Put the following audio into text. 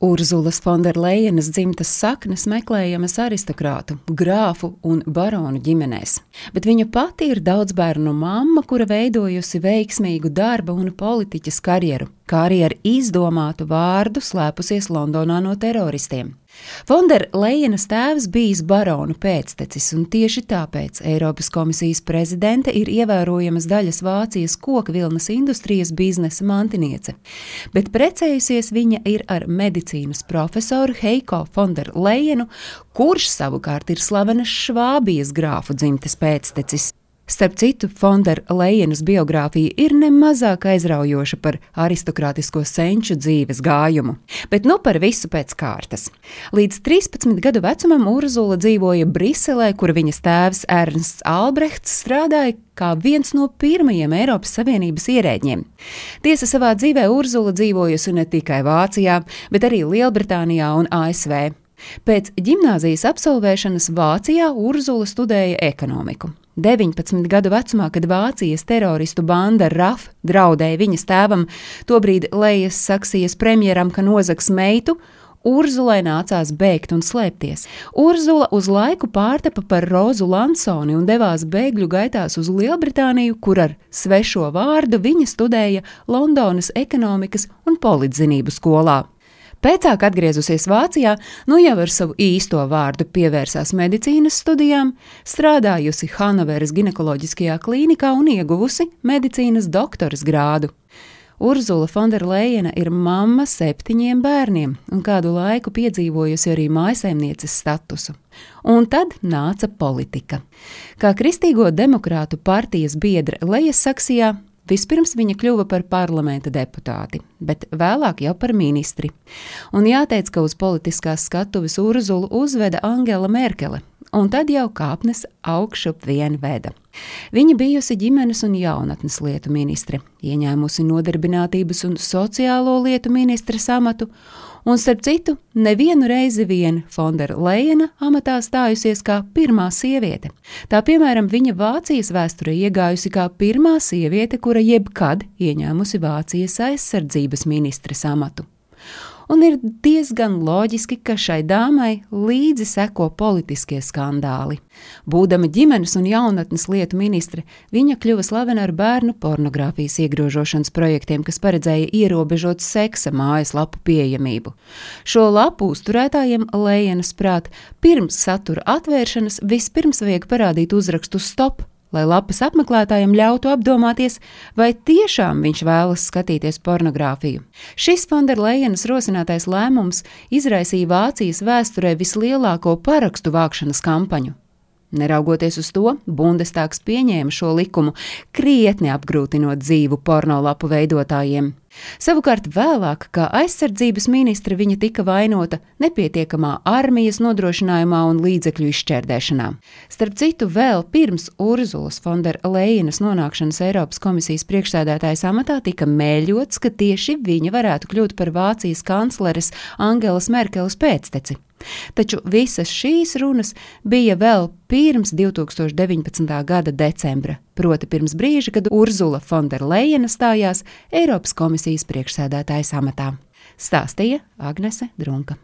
Urzulas Fonderlejenas dzimtas saknes meklējamas aristokrātu, grāfu un baronu ģimenēs, bet viņa pati ir daudz bērnu mamma, kura veidojusi veiksmīgu darba un politiķas karjeru, kā arī ar izdomātu vārdu slēpusies Londonā no teroristiem. Fonderlejenas tēvs bijis baronu pēctecis, un tieši tāpēc Eiropas komisijas prezidente ir ievērojamas daļas Vācijas koku vilnas industrijas biznesa mantiniece. Bet precējusies viņa ir ar medicīnas profesoru Heiko Fonderlejenu, kurš savukārt ir slavenas Švābijas grāfu dzimtes pēctecis. Starp citu, Fondera Lejenas biogrāfija ir nemazāk aizraujoša par aristokrātisko senču dzīves gājumu. Bet nu par visu pēc kārtas. Līdz 13 gadu vecumam Urzula dzīvoja Briselē, kur viņas tēvs Ernsts Albrechts strādāja kā viens no pirmajiem Eiropas Savienības ierēģiem. Tiesa savā dzīvē Urzula dzīvojusi ne tikai Vācijā, bet arī Lielbritānijā un ASV. Pēc gimnāzijas absolvēšanas Vācijā Urzula studēja ekonomiku. 19 gadu vecumā, kad Vācijas teroristu banda RAF draudēja viņas tēvam, tobrīd Lejas Saksijas premjeram, ka nozags meitu, Urzulai nācās bēgt un slēpties. Urzula uz laiku pārtapa par Rozu Lansoni un devās bēgļu gaitās uz Lielbritāniju, kur ar svešo vārdu viņa studēja Londonas ekonomikas un politzinību skolā. Pēcāk atgriezusies Vācijā, nu jau ar savu īsto vārdu pievērsās medicīnas studijām, strādājusi Hanoveras ginekoloģiskajā klīnikā un ieguvusi medicīnas doktoras grādu. Urzula Fonderleina ir mamma septiņiem bērniem un kādu laiku piedzīvojusi arī mājsaimnieces statusu. Un tad nāca politika. Kā Kristīgo demokrātu partijas biedra Lejas Saksijā, Vispirms viņa kļuva par parlamenta deputāti, bet vēlāk jau par ministri. Un jāteic, ka uz politiskās skatuves Urzulu uzveda Angela Merkele, un tad jau kāpnes augšup vien veda. Viņa bijusi ģimenes un jaunatnes lietu ministre, ieņēmusi nodarbinātības un sociālo lietu ministres amatu un, starp citu, nevienu reizi vien Fondera Leina amatā stājusies kā pirmā sieviete. Tā piemēram, viņa Vācijas vēsturē iegājusi kā pirmā sieviete, kura jebkad ieņēmusi Vācijas aizsardzības ministres amatu un ir diezgan loģiski, ka šai dāmai līdzi seko politiskie skandāli. Būdama ģimenes un jaunatnes lietu ministre, viņa kļuva slavena ar bērnu pornogrāfijas iegrožošanas projektiem, kas paredzēja ierobežot seksa mājaslapu pieejamību. Šo lapu uzturētājiem Lējenas prāt, pirms satura atvēršanas vispirms vajag parādīt uzrakstu stop lai lapas apmeklētājiem ļautu apdomāties, vai tiešām viņš vēlas skatīties pornogrāfiju. Šis Fonderlejenas rosinātais lēmums izraisīja Vācijas vēsturē vislielāko parakstu vākšanas kampaņu. Neraugoties uz to, Bundestāgs pieņēma šo likumu, krietni apgrūtinot dzīvu pornolapu veidotājiem. Savukārt vēlāk, kā aizsardzības ministre, viņa tika vainota nepietiekamā armijas nodrošinājumā un līdzekļu izšķērdēšanā. Starp citu, vēl pirms Urzulas Fonderleinas nonākšanas Eiropas komisijas priekšsēdētājas amatā tika mēļots, ka tieši viņa varētu kļūt par Vācijas kancleres Angelas Merkeles pēcteci. Taču visas šīs runas bija vēl pirms 2019. gada decembra, proti pirms brīža, kad Urzula Fonderleina stājās Eiropas komisijas priekšsēdētājas amatā. Stāstīja Agnese Drunka.